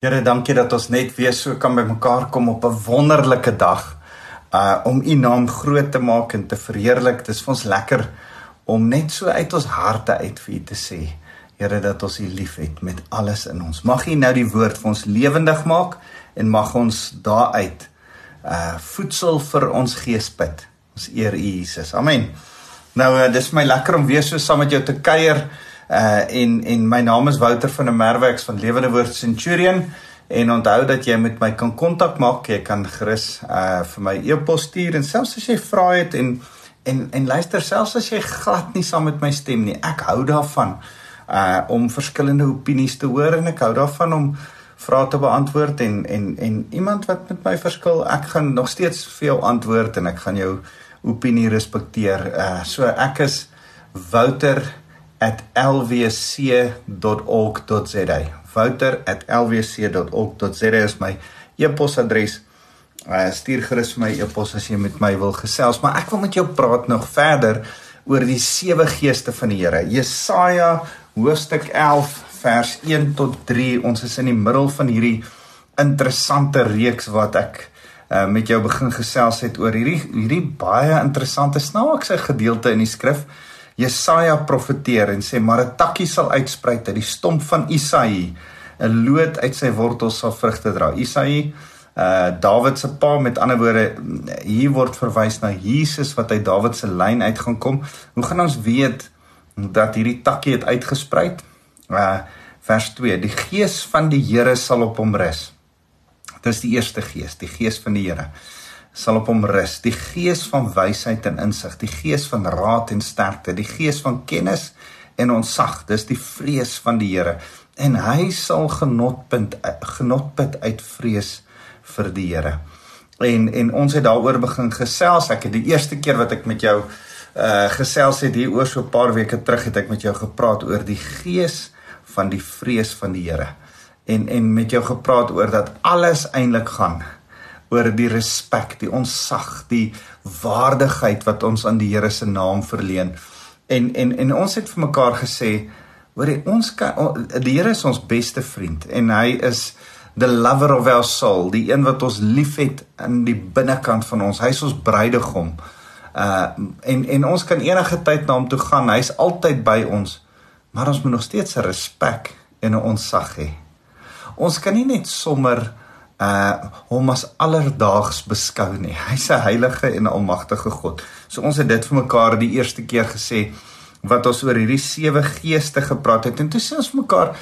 Here, dankie dat ons net weer so kan bymekaar kom op 'n wonderlike dag uh om U naam groot te maak en te verheerlik. Dit is vir ons lekker om net so uit ons harte uit vir U te sê, Here, dat ons U liefhet met alles in ons. Mag U nou die woord vir ons lewendig maak en mag ons daaruit uh voedsel vir ons gees put. Ons eer U Jesus. Amen. Nou uh, dis my lekker om weer so saam met jou te kuier. Uh en en my naam is Wouter van der Merwe ek's van Lewende Woord Centurion en onthou dat jy met my kan kontak maak jy kan gerus uh vir my e-pos stuur en selfs as jy vra het en en en luister selfs as jy glad nie saam met my stem nie ek hou daarvan uh om verskillende opinies te hoor en ek hou daarvan om vrae te beantwoord en en en iemand wat met my verskil ek gaan nog steeds vir jou antwoord en ek gaan jou opinie respekteer. Uh so ek is Wouter @lwc.org.za. Wouter@lwc.org.za is my e-posadres. Uh, stuur gerus vir my e-pos as jy met my wil gesels, maar ek wil met jou praat nog verder oor die sewe geeste van die Here. Jesaja hoofstuk 11 vers 1 tot 3. Ons is in die middel van hierdie interessante reeks wat ek uh, met jou begin gesels het oor hierdie hierdie baie interessante snaakse gedeelte in die skrif. Jesaja profeteer en sê maar 'n takkie sal uitsprei uit die stomp van Isaïe, 'n loot uit sy wortels sal vrugte dra. Isaïe, uh Dawid se pa met ander woorde hier word verwys na Jesus wat uit Dawid se lyn uit gaan kom. Hoe gaan ons weet dat hierdie takkie het uitgesprei? Uh vers 2: Die gees van die Here sal op hom rus. Dit is die eerste gees, die gees van die Here sal op hom rus, die gees van wysheid en insig, die gees van raad en sterkte, die gees van kennis en ontzag, dis die vrees van die Here en hy sal genotpunt genotput uit vrees vir die Here. En en ons het daaroor begin gesels. Ek het die eerste keer wat ek met jou uh gesels het hier oor so 'n paar weke terug het ek met jou gepraat oor die gees van die vrees van die Here. En en met jou gepraat oor dat alles eintlik gaan oor die respek, die onsag, die waardigheid wat ons aan die Here se naam verleen. En en en ons het vir mekaar gesê, hoor jy, ons kan die Here is ons beste vriend en hy is the lover of our soul, die een wat ons liefhet in die binnekant van ons. Hy's ons bruidegom. Uh en en ons kan enige tyd na hom toe gaan. Hy's altyd by ons. Maar ons moet nog steeds 'n respek en 'n onsag hê. Ons kan nie net sommer uh hom as alledaags beskou nie. Hy's 'n heilige en almagtige God. So ons het dit vir mekaar die eerste keer gesê wat ons oor hierdie sewe geeste gepraat het en toe sê ons vir mekaar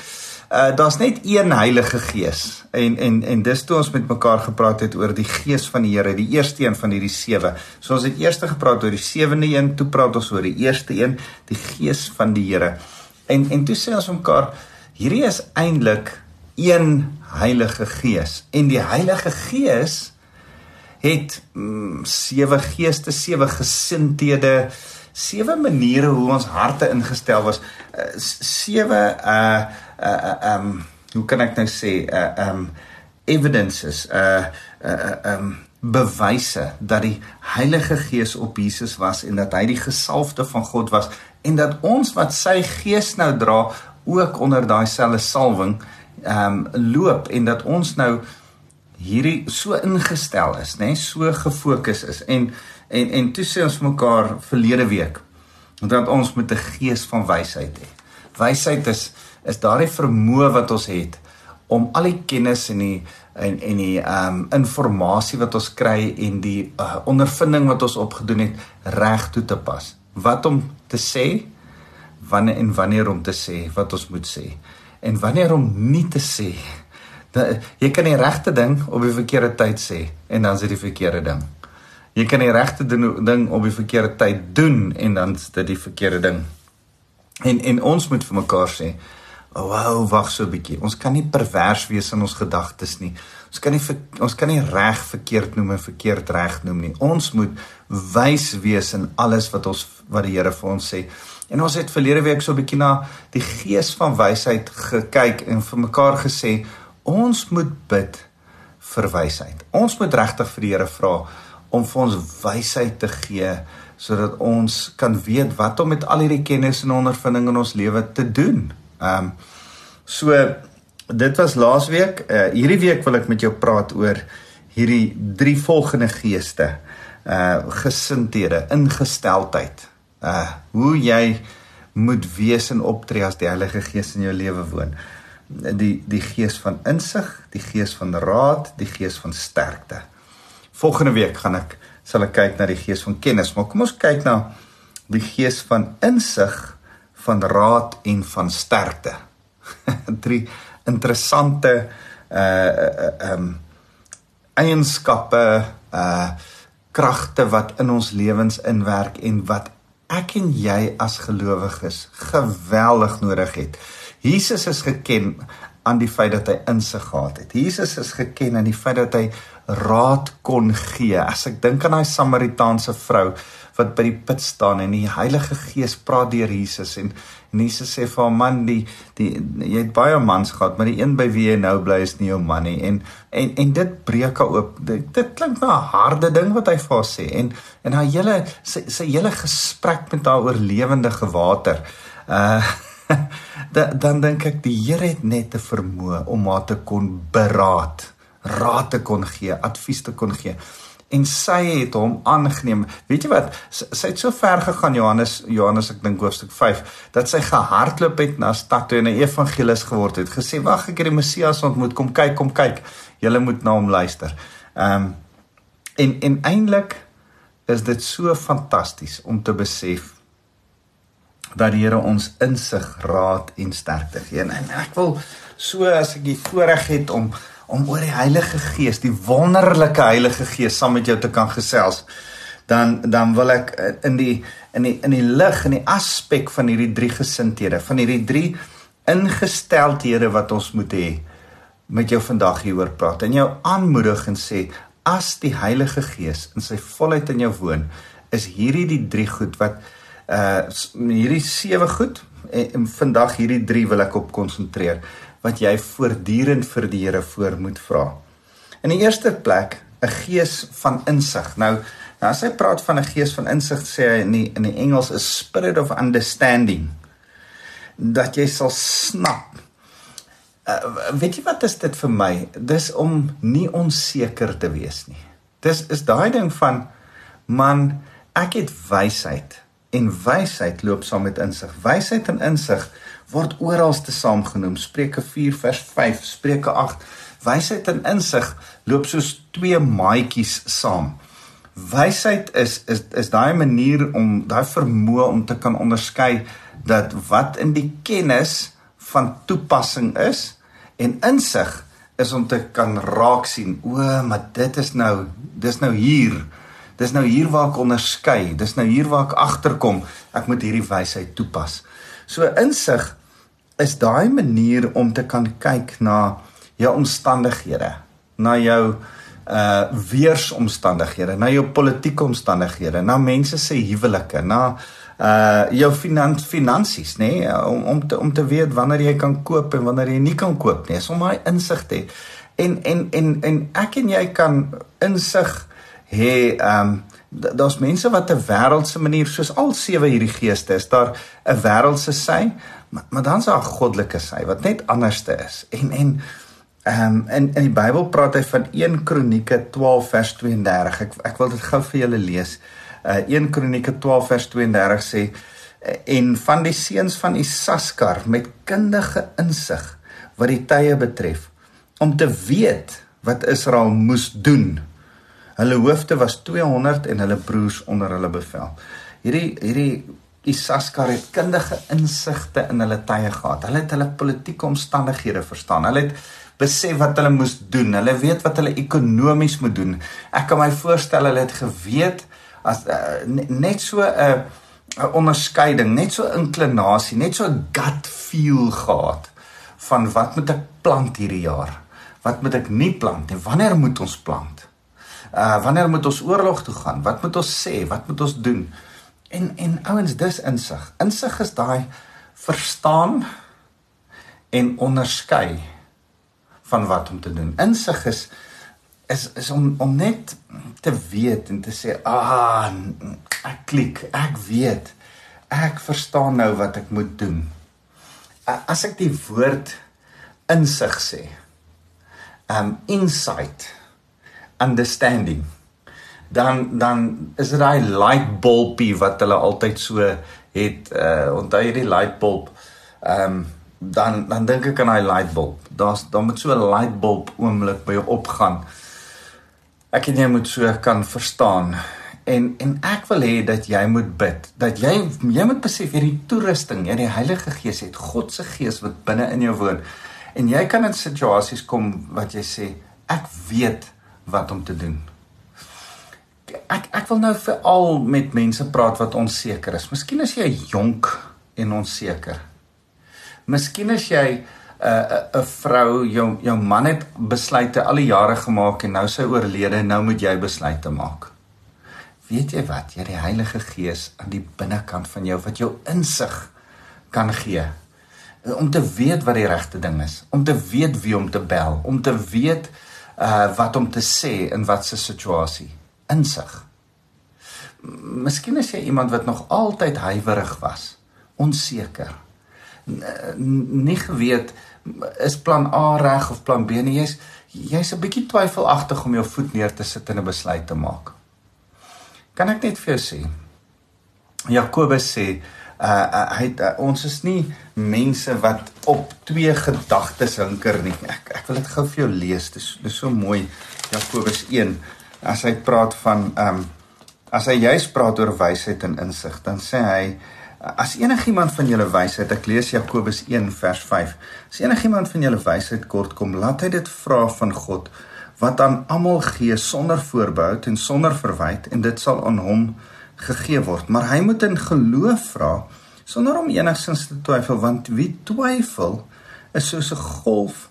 uh daar's net een Heilige Gees en en en dis toe ons met mekaar gepraat het oor die Gees van die Here, die eerste een van hierdie sewe. So ons het eers gepraat oor die sewende een, toe praat ons oor die eerste een, die Gees van die Here. En en toe sê ons vir mekaar hierdie is eintlik een Heilige Gees en die Heilige Gees het mm, sewe geeste, sewe gesindhede, sewe maniere hoe ons harte ingestel was. Uh, sewe uh uh um hoe kan ek nou sê uh um evidences uh uh um bewyse dat die Heilige Gees op Jesus was en dat hy die gesalfde van God was en dat ons wat sy gees nou dra ook onder daai selfe salwing ehm um, loop en dat ons nou hierdie so ingestel is, nê, nee, so gefokus is en en en toe sê ons mekaar verlede week dat ons met 'n gees van wysheid het. Wysheid is is daardie vermoë wat ons het om al die kennis en die en en die ehm um, inligting wat ons kry en die uh, ondervinding wat ons opgedoen het reg toe te pas. Wat om te sê wanneer en wanneer om te sê wat ons moet sê en wanneer om nie te sê. Dat jy kan die regte ding op die verkeerde tyd sê en dan is dit die verkeerde ding. Jy kan die regte ding op die verkeerde tyd doen en dan is dit die verkeerde ding. En en ons moet vir mekaar sê, oh, "Wow, wag so 'n bietjie. Ons kan nie pervers wees in ons gedagtes nie. Ons kan nie ons kan nie reg verkeerd noem en verkeerd reg noem nie. Ons moet wys wees in alles wat ons wat die Here vir ons sê. En ons het verlede week so 'n bietjie na die gees van wysheid gekyk en vir mekaar gesê ons moet bid vir wysheid. Ons moet regtig vir die Here vra om vir ons wysheid te gee sodat ons kan weet wat om met al hierdie kennis en ondervinding in ons lewe te doen. Ehm um, so dit was laasweek. Uh hierdie week wil ek met jou praat oor hierdie drie volgende geeste. Uh gesindhede, ingesteldheid. Uh hoe jy moet wees en optree as die Heilige Gees in jou lewe woon. Die die gees van insig, die gees van raad, die gees van sterkte. Volgende week gaan ek sal ek kyk na die gees van kennis, maar kom ons kyk na die gees van insig, van raad en van sterkte. Drie interessante uh uh um eienskappe uh kragte wat in ons lewens inwerk en wat ek en jy as gelowiges geweldig nodig het. Jesus is geken aan die feit dat hy insig gehad het. Jesus is geken aan die feit dat hy raad kon gee. As ek dink aan daai Samaritaanse vrou wat by die put staan en die Heilige Gees praat deur Jesus en, en Jesus sê vir hom man die die jy het baie mans gehad maar die een by wie jy nou bly is nie jou man nie. En en en dit breek haar oop. Dit, dit klink na 'n harde ding wat hy vir haar sê en en haar hele sy sy hele gesprek met haar oor lewendige water uh dan dan dink ek die Here het net te vermoë om haar te kon beraad raad te kon gee advies te kon gee en sy het hom aangeneem. Weet jy wat? Sy, sy het so ver gegaan Johannes Johannes ek dink hoofstuk 5 dat sy gehardloop het na stad toe en 'n evangelis geword het. Gesê wag ek het die Messias ontmoet. Kom kyk, kom kyk. Julle moet na hom luister. Ehm um, en en eintlik is dit so fantasties om te besef dat die Here ons insig, raad en sterkte gee. En ek wil so as ek die voorreg het om om oor die Heilige Gees, die wonderlike Heilige Gees saam met jou te kan gesels, dan dan wil ek in die in die in die lig en die aspek van hierdie drie gesindhede, van hierdie drie ingesteldhede wat ons moet hê met jou vandag hieroor praat en jou aanmoedig en sê as die Heilige Gees in sy volheid in jou woon, is hierdie die drie goed wat uh hierdie sewe goed en, en vandag hierdie drie wil ek op konsentreer wat jy voortdurend vir die Here voor moet vra. In die eerste plek 'n gees van insig. Nou, nou as hy praat van 'n gees van insig sê hy in die, in die Engels 'n spirit of understanding dat jy sal snap. Uh, weet jy wat is dit vir my? Dis om nie onseker te wees nie. Dis is daai ding van man, ek het wysheid en wysheid loop saam met insig. Wysheid en insig word oralste saamgenoem. Spreuke 4 vers 5, Spreuke 8. Wysheid en insig loop soos twee maatjies saam. Wysheid is is is daai manier om daai vermoë om te kan onderskei dat wat in die kennis van toepassing is en insig is om te kan raak sien o maar dit is nou dis nou hier dis nou hier waar ek onderskei dis nou hier waar ek agterkom ek moet hierdie wysheid toepas so insig is daai manier om te kan kyk na jou omstandighede, na jou uh weersomstandighede, na jou politieke omstandighede, na mense se huwelike, na uh jou finans finansies, nê, nee? om om te om te weet wanneer jy kan koop en wanneer jy nie kan koop nie, om daai insig te hê. En en en en ek en jy kan insig hê um daar's mense wat 'n wêreldse manier soos al sewe hierdie geeste is daar 'n wêreldse sy maar, maar dan's daar 'n goddelike sy wat net anderste is. En en ehm um, in in die Bybel praat hy van 1 Kronieke 12 vers 32 ek ek wil dit gou vir julle lees. Uh, 1 Kronieke 12 vers 32 sê en van die seuns van Isaskar met kundige insig wat die tye betref om te weet wat Israel moes doen Hulle hoofde was 200 en hulle broers onder hulle bevel. Hierdie hierdie Isaskar het kundige insigte in hulle tye gehad. Hulle het hulle politieke omstandighede verstaan. Hulle het besef wat hulle moes doen. Hulle weet wat hulle ekonomies moet doen. Ek kan my voorstel hulle het geweet as uh, net so 'n uh, 'n onderskeiding, net so inklinasie, net so 'n gut feel gehad van wat moet ek plant hierdie jaar? Wat moet ek nie plant nie? Wanneer moet ons plant? Uh wanneer moet ons oorlog toe gaan? Wat moet ons sê? Wat moet ons doen? En en ouens, dis insig. Insig is daai verstaan en onderskei van wat om te doen. Insig is is is om om net te weet en te sê, "Ah, ek klik, ek weet. Ek verstaan nou wat ek moet doen." As ek die woord insig sê. Um insight, understanding. Dan dan is dit daai light bulbie wat hulle altyd so het uh onthou jy die light bulb? Um dan dan dink ek aan daai light bulb. Daar's dan moet so 'n light bulb oomblik by jou opgaan. Ek en jy moet so kan verstaan en en ek wil hê dat jy moet bid dat jy jy moet besef hierdie toerusting jy die Heilige Gees het God se gees wat binne in jou woon en jy kan in situasies kom wat jy sê ek weet wat om te doen? Ek ek wil nou veral met mense praat wat onseker is. Miskien is jy jonk en onseker. Miskien is jy 'n uh, 'n vrou jou jou man het besluite al die jare gemaak en nou sy oorlede nou moet jy besluite maak. Weet jy wat? Jy die Heilige Gees aan die binnekant van jou wat jou insig kan gee om te weet wat die regte ding is, om te weet wie om te bel, om te weet uh wat om te sê in watter situasie. Insig. Miskien is jy iemand wat nog altyd huiwerig was, onseker. Nie geweet is plan A reg of plan B nie. Jy's jy's 'n bietjie twyfelagtig om jou voet neer te sit en 'n besluit te maak. Kan ek net vir jou sê? Jakobus sê uh, uh hy uh, ons is nie mense wat op twee gedagtes hinker nie. Ek ek wil dit gou vir jou lees. Dis dis so mooi Jakobus 1 as hy praat van ehm um, as hy juis praat oor wysheid en insig, dan sê hy as enigiemand van julle wysheid, ek lees Jakobus 1 vers 5. As enigiemand van julle wysheid kort kom, laat hy dit vra van God wat aan almal gee sonder voorbehou en sonder verwyte en dit sal aan hom gegee word maar hy moet in geloof vra sonder om enigsins te twyfel want wie twyfel is soos 'n golf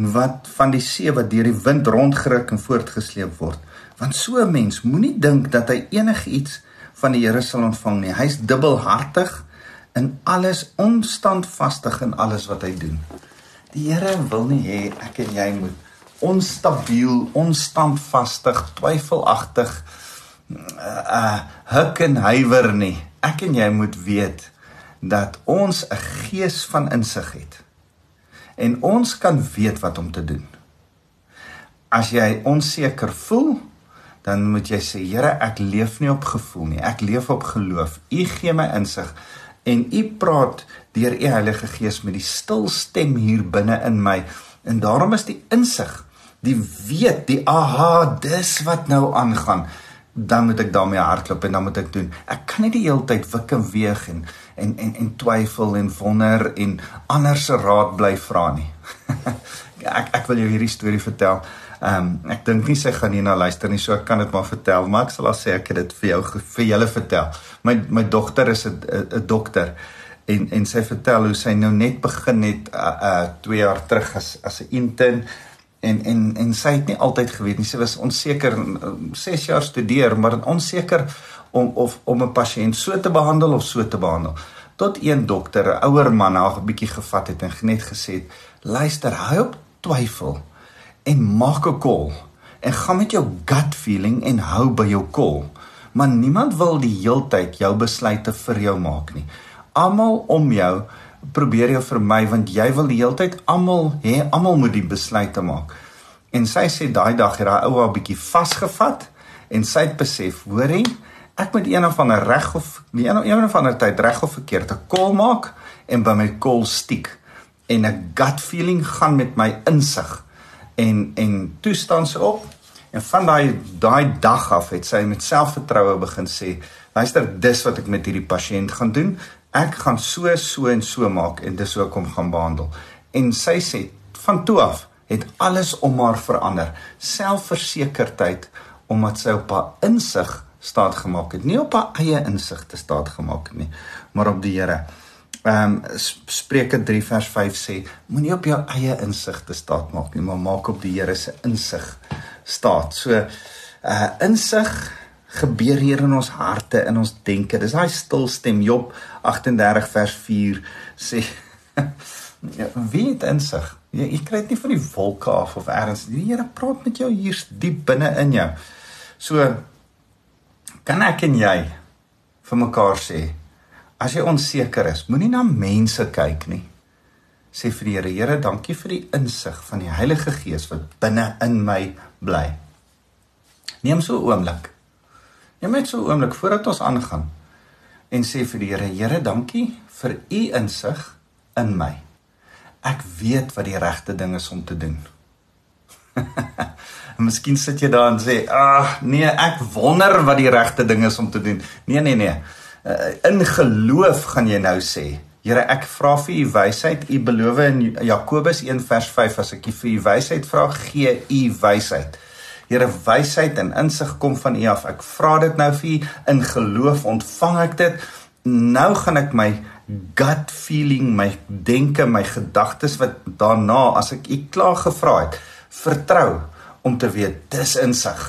wat van die see wat deur die wind rondgeruk en voortgesleep word. Want so 'n mens moenie dink dat hy enigiets van die Here sal ontvang nie. Hy's dubbelhartig in alles onstandvastig in alles wat hy doen. Die Here wil nie hê ek en jy moet onstabiel, onstandvastig, twyfelagtig uh huk en huiwer nie. Ek en jy moet weet dat ons 'n gees van insig het. En ons kan weet wat om te doen. As jy onseker voel, dan moet jy sê, Here, ek leef nie op gevoel nie. Ek leef op geloof. U gee my insig en u praat deur u Heilige Gees met die stil stem hier binne in my. En daarom is die insig die weet, die aha, dis wat nou aangaan, dan moet ek daarmee hardloop en dan moet ek doen. Ek kan nie die hele tyd wik en weeg en en en en twyfel en wonder en ander se raad bly vra nie. ek ek wil jou hierdie storie vertel. Ehm um, ek dink nie sy gaan hierna luister nie, so ek kan dit maar vertel, maar ek sal al sê ek het dit vir jou vir julle vertel. My my dogter is 'n 'n dokter en en sy vertel hoe sy nou net begin het uh uh 2 jaar terug as as 'n intern en en en sy het nie altyd geweet nie. Sy was onseker 6 jaar studeer, maar onseker om of om 'n pasiënt so te behandel of so te behandel. Tot een dokter, 'n ouer man, haar 'n bietjie gevat het en net gesê het: "Luister, hou op twyfel en maak 'n call en gaan met jou gut feeling en hou by jou call." Maar niemand wil die heeltyd jou besluite vir jou maak nie. Almal om jou probeer jy vir my want jy wil die hele tyd almal hê almal moet die besluite maak. En sy sê daai dag het daai ou haar bietjie vasgevat en sy het besef, hoorie, ek moet een of ander reg of nie een, een of ander tyd reg of verkeerd 'n call maak en by my call stiek. En 'n gut feeling gaan met my insig. En en toestand se op en van daai daai dag af het sy met selfvertroue begin sê luister dis wat ek met hierdie pasiënt gaan doen ek gaan so so en so maak en dis hoe ek hom gaan behandel. En sy sê van toe af het alles om haar verander. Selfversekerdheid omdat sy op haar insig staat gemaak het, nie op haar eie insig te staat gemaak het nie, maar op die Here. Ehm um, Spreuke 3 vers 5 sê moenie op jou eie insig te staat maak nie, maar maak op die Here se insig staat. So uh insig gebeur hier in ons harte in ons denke. Dis daai stil stem Job 38 vers 4 sê ja, wie het insig? Jy, jy kry dit nie van die wolke af of ergens. Die Here praat met jou hier diep binne in jou. So kan ek en jy vir mekaar sê as jy onseker is, moenie na mense kyk nie. Sê vir die Here, Here, dankie vir die insig van die Heilige Gees wat binne in my bly. Neem so 'n oomblik. Neem net so 'n oomblik voordat ons aangaan en sê vir die Here, Here, dankie vir u insig in my. Ek weet wat die regte ding is om te doen. En miskien sit jy daar en sê, "Ag, ah, nee, ek wonder wat die regte ding is om te doen." Nee, nee, nee. Uh, in geloof gaan jy nou sê, "Here, ek vra vir u wysheid. U beloof in Jakobus 1 vers 5 as ek vir u wysheid vra, gee u wysheid." Here, wysheid en insig kom van u af. Ek vra dit nou vir u in geloof, ontvang ek dit. Nou gaan ek my gut feeling, my denke, my gedagtes wat daarna as ek u klaar gevra het, vertrou om te weet dis insig.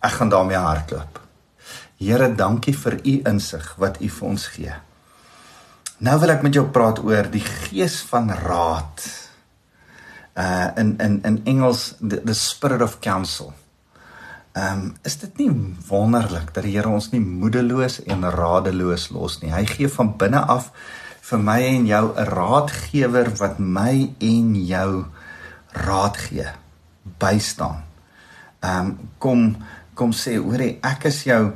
Ek gaan daarmee hardloop. Here, dankie vir u insig wat u vir ons gee. Nou wil ek met jou praat oor die gees van raad. Uh in in in Engels the, the spirit of counsel. Ehm um, is dit nie wonderlik dat die Here ons nie moedeloos en radeloos los nie. Hy gee van binne af vir my en jou 'n raadgewer wat my en jou raad gee bystaan. Ehm um, kom kom sê hoorie ek is jou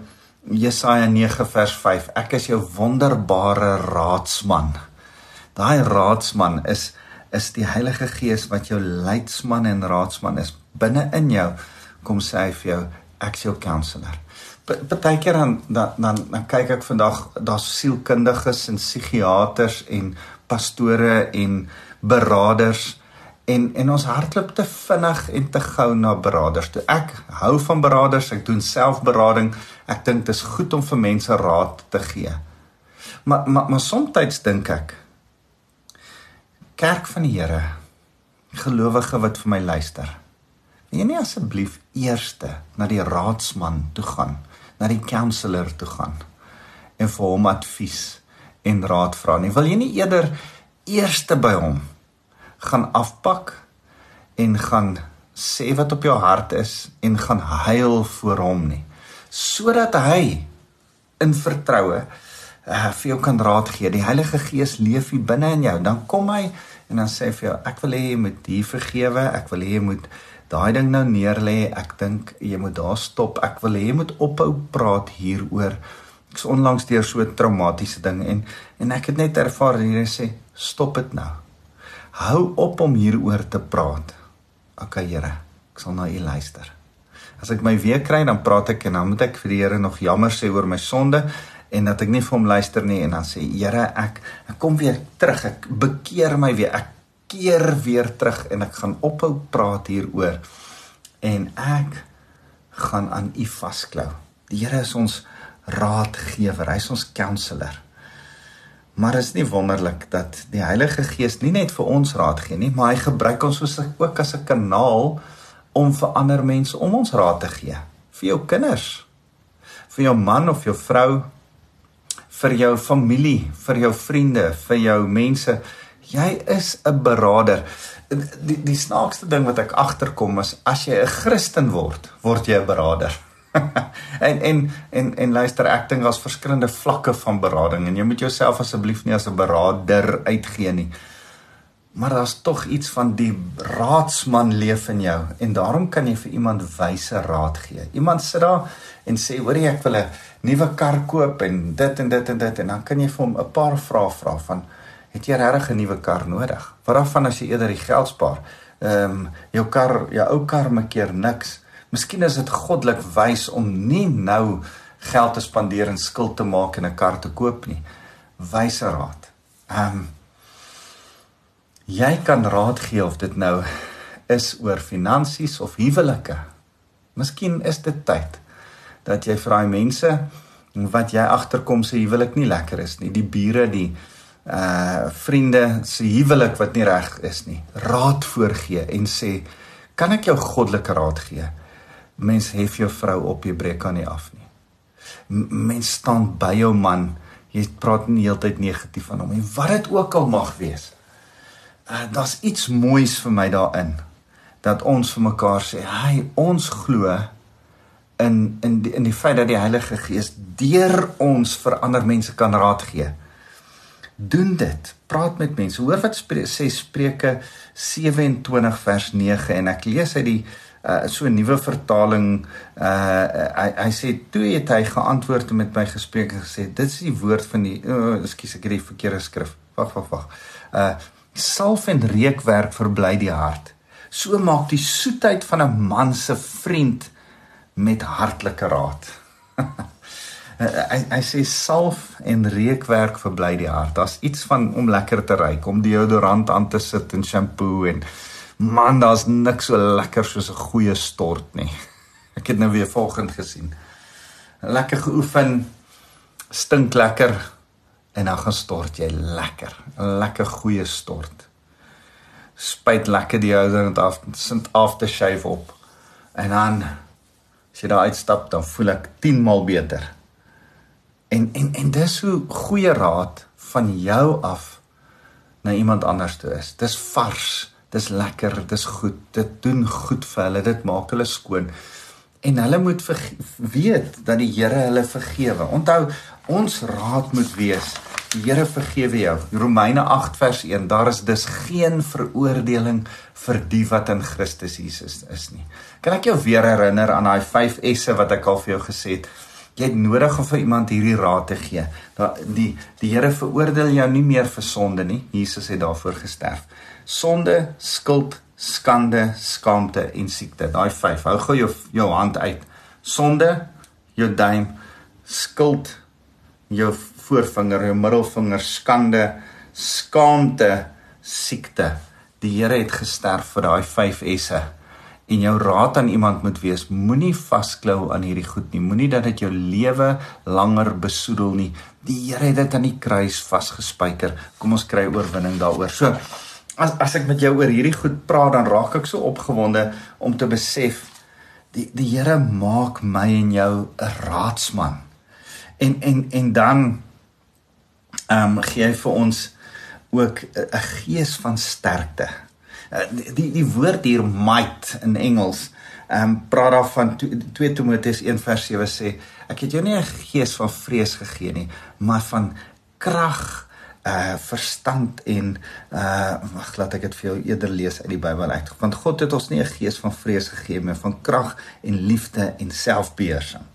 Jesaja 9 vers 5. Ek is jou wonderbare raadsman. Daai raadsman is is die Heilige Gees wat jou leidsman en raadsman is binne in jou. Kom sê hy vir jou ek is jou counselor. Partykeer dan dan dan, dan kyk ek vandag daar's sielkundiges en psigiaters en pastore en beraders en en ons hardloop te vinnig en te gou na beraders. Toe ek hou van beraders, ek doen selfberading. Ek dink dit is goed om vir mense raad te gee. Maar maar maar soms dink ek kerk van die Here, gelowige wat vir my luister. Jy nie asseblief eerste na die raadsman toe gaan, na die counselor toe gaan en vir hom advies en raad vra nie? Wil jy nie eerder eerste by hom gaan afpak en gaan sê wat op jou hart is en gaan huil voor hom nie sodat hy in vertroue uh, vir jou kan raad gee die Heilige Gees leef hier binne in jou dan kom hy en dan sê vir jou ek wil hê jy moet hier vergewe ek wil hê jy moet daai ding nou neerlê ek dink jy moet daar stop ek wil hê jy moet ophou praat hieroor ek's onlangs deur so 'n traumatiese ding en en ek het net ervaar hier sê stop dit nou Hou op om hieroor te praat. OK Here, ek sal na U luister. As ek my weer kry, dan praat ek en dan moet ek vir die Here nog jammer sê oor my sonde en dat ek nie vir hom luister nie en dan sê Here, ek ek kom weer terug. Ek bekeer my weer. Ek keer weer terug en ek gaan ophou praat hieroor en ek gaan aan U vasklou. Die Here is ons raadgewer. Hy is ons counselor. Maar is nie wonderlik dat die Heilige Gees nie net vir ons raad gee nie, maar hy gebruik ons ook as 'n kanaal om vir ander mense om ons raad te gee. Vir jou kinders, vir jou man of jou vrou, vir jou familie, vir jou vriende, vir jou mense. Jy is 'n beraader. Die die snaakste ding wat ek agterkom is as jy 'n Christen word, word jy 'n beraader. en en en en luister ek dink daar's verskillende vlakke van berading en jy moet jouself asseblief nie as 'n beraader uitgee nie. Maar daar's tog iets van die raadsman leef in jou en daarom kan jy vir iemand wyse raad gee. Iemand sit daar en sê hoor jy ek wil 'n nuwe kar koop en dit en dit en dit en dan kan jy vir hom 'n paar vrae vra van het jy regtig 'n nuwe kar nodig? Wat af van as jy eerder die geld spaar? Ehm um, jou kar, jou ou kar maak keer niks. Miskien is dit goddelik wys om nie nou geld te spandeer en skuld te maak en 'n kar te koop nie. Wyse raad. Ehm um, jy kan raad gee of dit nou is oor finansies of huwelike. Miskien is dit tyd dat jy daai mense wat jy agterkom se huwelik nie lekker is nie, die bure, die uh vriende se huwelik wat nie reg is nie, raad voorgee en sê, "Kan ek jou goddelike raad gee?" mens hef jou vrou op, jy breek aan nie af nie. Mens staan by jou man, jy praat nie heeltyd negatief van hom nie, wat dit ook al mag wees. Uh, Daar's iets moois vir my daarin dat ons vir mekaar sê, "Hy, ons glo in in die, in die feit dat die Heilige Gees deur ons vir ander mense kan raad gee." Doen dit. Praat met mense. Hoor wat sê Spreuke 27 vers 9 en ek lees uit die uh so 'n nuwe vertaling uh hy hy sê toe het hy geantwoord en met my gespreek en gesê dit is die woord van die uh, ekskuus ek het die verkeerde skrif. Wag wag wag. Uh salf en reukwerk verbly die hart. So maak die soetheid van 'n man se vriend met hartlike raad. hy hy sê salf en reukwerk verbly die hart. Daar's iets van om lekker te ruik, om deodorant aan te sit en shampoo en man, daar's niks so lekker soos 'n goeie stort nie. Ek het nou weer volgend gesien. Lekker geoefen, stink lekker en dan gaan stort jy lekker. 'n Lekker goeie stort. Spuit lekker die deodorant af, sint aftershave op. En dan as jy daar uitstap, dan voel ek 10 maal beter. En en en dis hoe goeie raad van jou af na iemand anders toe is. Dis vars, dis lekker, dis goed. Dit doen goed vir hulle, dit maak hulle skoon. En hulle moet weet dat die Here hulle vergewe. Onthou, ons raad moet wees Die Here vergewe jou. Romeine 8 vers 1. Daar is dus geen veroordeling vir die wat in Christus Jesus is nie. Kan ek jou weer herinner aan daai 5 S'e wat ek al vir jou gesê het? Jy het nodig om vir iemand hierdie raad te gee. Dat die die Here veroordeel jou nie meer vir sonde nie. Jesus het daarvoor gesterf. Sonde, skuld, skande, skaamte en siekte. Daai 5. Hou gou jou jou hand uit. Sonde, jou duim, skuld, jou voorvinger, jou middelvinger, skande, skaamte, siekte. Die Here het gesterf vir daai 5 S'e en jou raad aan iemand moet wees moenie vasklou aan hierdie goed nie. Moenie dat dit jou lewe langer besoedel nie. Die Here het dit aan die kruis vasgespijker. Kom ons kry oorwinning daaroor. So as as ek met jou oor hierdie goed praat dan raak ek so opgewonde om te besef die die Here maak my en jou 'n raadsman. En en en dan ehm um, gee hy vir ons ook 'n gees van sterkte die die woord hier might in Engels ehm um, praat daar van 2 Timoteus 1 vers 7 sê ek het jou nie 'n gees van vrees gegee nie maar van krag uh verstand en uh wag laat ek dit vir jou eerder lees uit die Bybel uit. Want God het ons nie 'n gees van vrees gegee maar van krag en liefde en selfbeheersing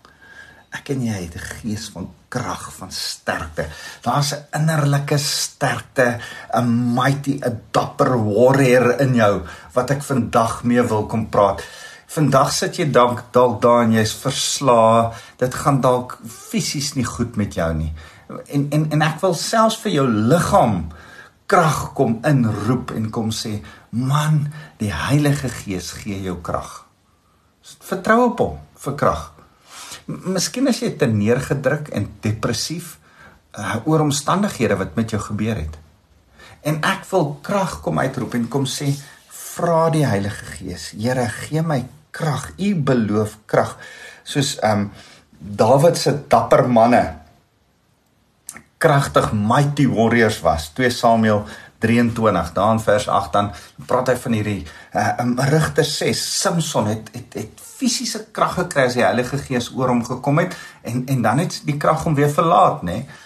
ek en jy het 'n gees van krag van sterkte. Daar's 'n innerlike sterkte, 'n mighty, 'n dapper warrior in jou wat ek vandag mee wil kom praat. Vandag sit jy dalk dalk daar en jy's verslae. Dit gaan dalk fisies nie goed met jou nie. En en en ek wil selfs vir jou liggaam krag kom inroep en kom sê, man, die Heilige Gees gee jou krag. Vertrou op hom vir krag. Miskien as jy te neergedruk en depressief uh, oor omstandighede wat met jou gebeur het. En ek wil krag kom uitroep en kom sê vra die Heilige Gees, Here, gee my krag. U beloof krag. Soos ehm um, Dawid se dapper manne kragtig mighty warriors was. 2 Samuel 23 daar in vers 8 dan praat hy van hierdie uh, Rigter 6 Samson het het het fisiese krag gekry as die Heilige Gees oor hom gekom het en en dan het die krag hom weer verlaat nê nee?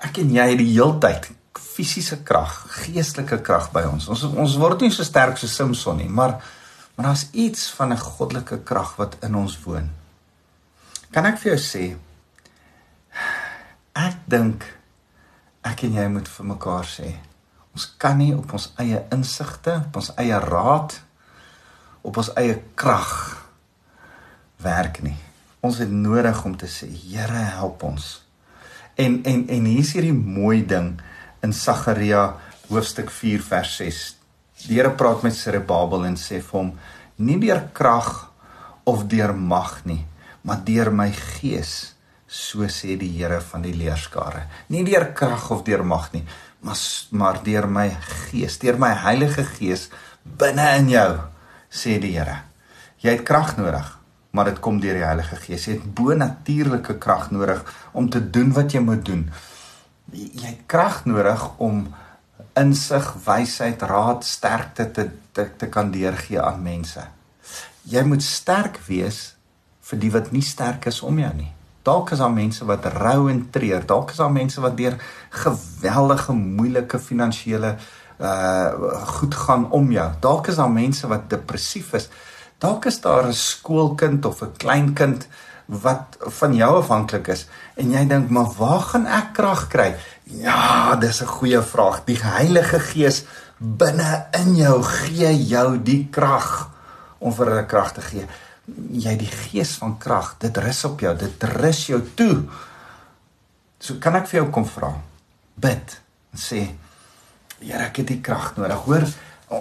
ek en jy het die heeltyd fisiese krag geestelike krag by ons ons ons word nie so sterk so Samson nie maar maar daar's iets van 'n goddelike krag wat in ons woon kan ek vir jou sê ek dink ek en jy moet vir mekaar sê Ons kan nie op ons eie insigte, op ons eie raad, op ons eie krag werk nie. Ons het nodig om te sê, Here, help ons. En en en hier is hierdie mooi ding in Sagaria hoofstuk 4 vers 6. Die Here praat met Zerubbabel en sê vir hom: "Nie deur krag of deur mag nie, maar deur my gees," so sê die Here van die leerskare. Nie deur krag of deur mag nie, maar maar deur my gees, deur my Heilige Gees binne in jou, sê die Here. Jy het krag nodig, maar dit kom deur die Heilige Gees. Jy het bonatuurlike krag nodig om te doen wat jy moet doen. Jy het krag nodig om insig, wysheid, raad, sterkte te te, te kan deurgee aan mense. Jy moet sterk wees vir die wat nie sterk is om jou nie. Dalk is daar mense wat rou en treur. Dalk is daar mense wat deur geweldige moeilike finansiële uh goed gaan om jou. Dalk is daar mense wat depressief is. Dalk is daar 'n skoolkind of 'n kleinkind wat van jou afhanklik is en jy dink maar waar gaan ek krag kry? Ja, dis 'n goeie vraag. Die Heilige Gees binne in jou gee jou die krag om vir hulle krag te gee. Jy die gees van krag, dit rus op jou, dit rus jou toe. So kan ek vir jou kom vra. Bid en sê Here, ek het die krag nodig. Hoor,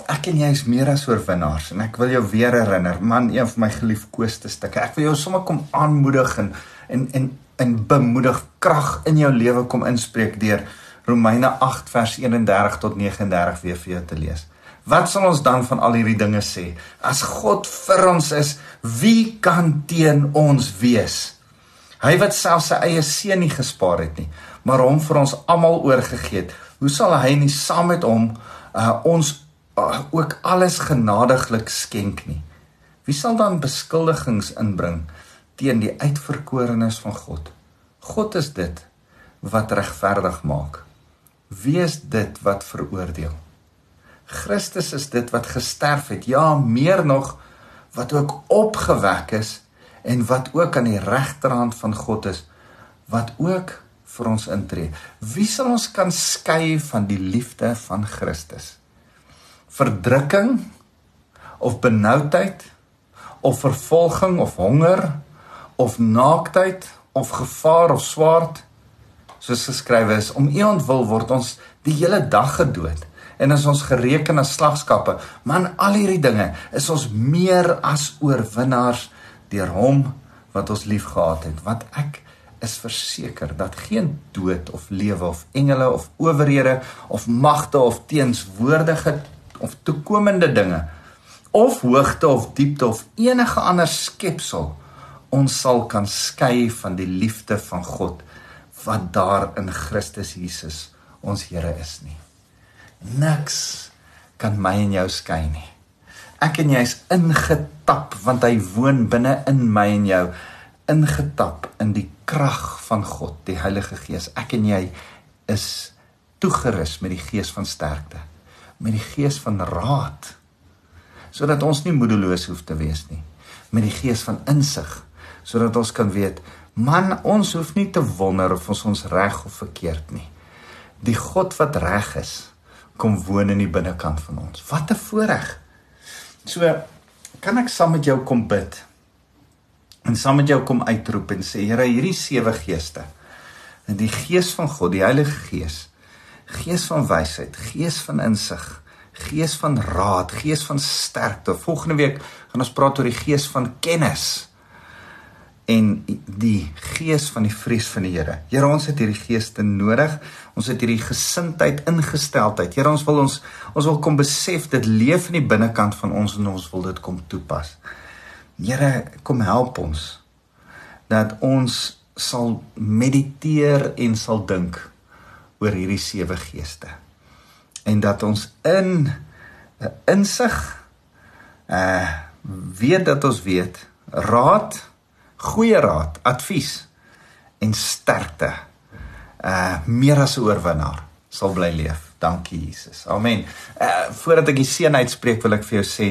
ek en jy is meer as oorwinnaars en ek wil jou weer herinner, man, een van my geliefkoeste stukke. Ek wil jou sommer kom aanmoedig en en en en bemoedig krag in jou lewe kom inspreek deur Romeine 8 vers 31 tot 39 weer vir jou te lees. Wat sal ons dan van al hierdie dinge sê? As God vir ons is, wie kan teen ons wees? Hy wat self sy eie seun nie gespaar het nie, maar hom vir ons almal oorgegee het, hoe sal hy nie saam met hom uh, ons uh, ook alles genadiglik skenk nie. Wie sal dan beskuldigings inbring teen die uitverkorenes van God? God is dit wat regverdig maak. Wie is dit wat veroordeel? Christus is dit wat gesterf het, ja, meer nog wat ook opgewek is en wat ook aan die regterhand van God is, wat ook vir ons intree. Wie sal ons kan skei van die liefde van Christus? verdrukking of benoudheid of vervolging of honger of naaktheid of gevaar of swaard soos geskrywe is om u ontwil word ons die hele dag gedood en as ons gereken as slagskappe man al hierdie dinge is ons meer as oorwinnaars deur hom wat ons liefgehad het wat ek is verseker dat geen dood of lewe of engele of owerhede of magte of teenswoordige of toekomende dinge of hoogte of diepte of enige ander skepsel ons sal kan skei van die liefde van God wat daar in Christus Jesus ons Here is nie. Niks kan my en jou skei nie. Ek en jy is ingetap want hy woon binne in my en jou ingetap in die krag van God, die Heilige Gees. Ek en jy is toegerus met die gees van sterkte met die gees van raad sodat ons nie moedeloos hoef te wees nie met die gees van insig sodat ons kan weet man ons hoef nie te wonder of ons ons reg of verkeerd nie die God wat reg is kom woon in die binnekant van ons. Wat 'n voorreg. So kan ek saam met jou kom bid? En saam met jou kom uitroep en sê Here hierdie sewe geeste en die gees van God die Heilige Gees gees van wysheid, gees van insig, gees van raad, gees van sterkte. Volgende week gaan ons praat oor die gees van kennis en die gees van die vrees van die Here. Here, ons het hierdie geeste nodig. Ons het hierdie gesindheid ingesteldheid. Here, ons wil ons ons wil kom besef dit leef in die binnekant van ons en ons wil dit kom toepas. Here, kom help ons dat ons sal mediteer en sal dink oor hierdie sewe geeste. En dat ons in 'n uh, insig uh weet dat ons weet raad, goeie raad, advies en sterkte uh meer as 'n oorwinnaar sal bly leef. Dankie Jesus. Amen. Uh voordat ek die seën uitspreek wil ek vir jou sê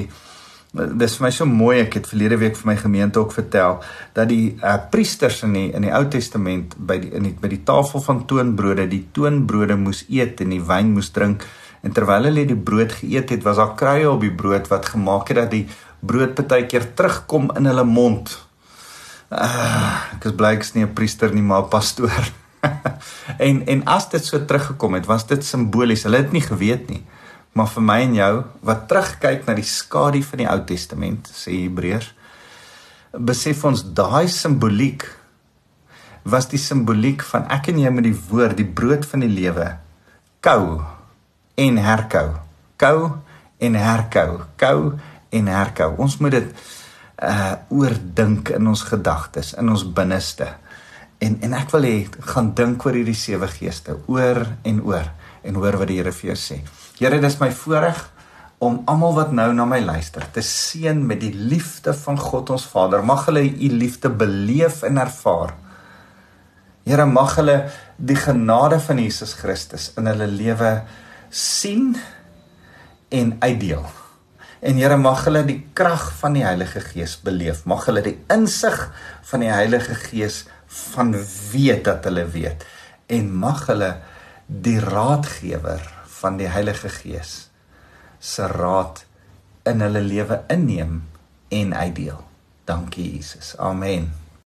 dis vir my so mooi ek het verlede week vir my gemeente ook vertel dat die uh, priesters in die in die Ou Testament by die in die by die tafel van toonbrode die toonbrode moes eet en die wyn moes drink en terwyl hulle die brood geëet het was daar kruie op die brood wat gemaak het dat die brood baie keer terugkom in hulle mond. Uh, ek is bly ek's nie 'n priester nie maar 'n pastoor. en en as dit so teruggekom het was dit simbolies. Hulle het nie geweet nie maar vir my en jou wat terugkyk na die skadu van die Ou Testament, sê Hebreërs, besef ons daai simboliek was die simboliek van ek en jy met die woord, die brood van die lewe, kou en herkou. Kou en herkou, kou en herkou. Ons moet dit uh oordink in ons gedagtes, in ons binneste. En en ek wil hê gaan dink oor hierdie sewe geeste, oor en oor en hoor wat die Here vir jou sê. Here, dis my voorreg om almal wat nou na my luister te seën met die liefde van God ons Vader. Mag hulle u liefde beleef en ervaar Here mag hulle die genade van Jesus Christus in hulle lewe sien en uitdeel. En Here mag hulle die krag van die Heilige Gees beleef. Mag hulle die insig van die Heilige Gees van weet dat hulle weet en mag hulle die raadgewer van die Heilige Gees se raad in hulle lewe inneem en uitdeel. Dankie Jesus. Amen.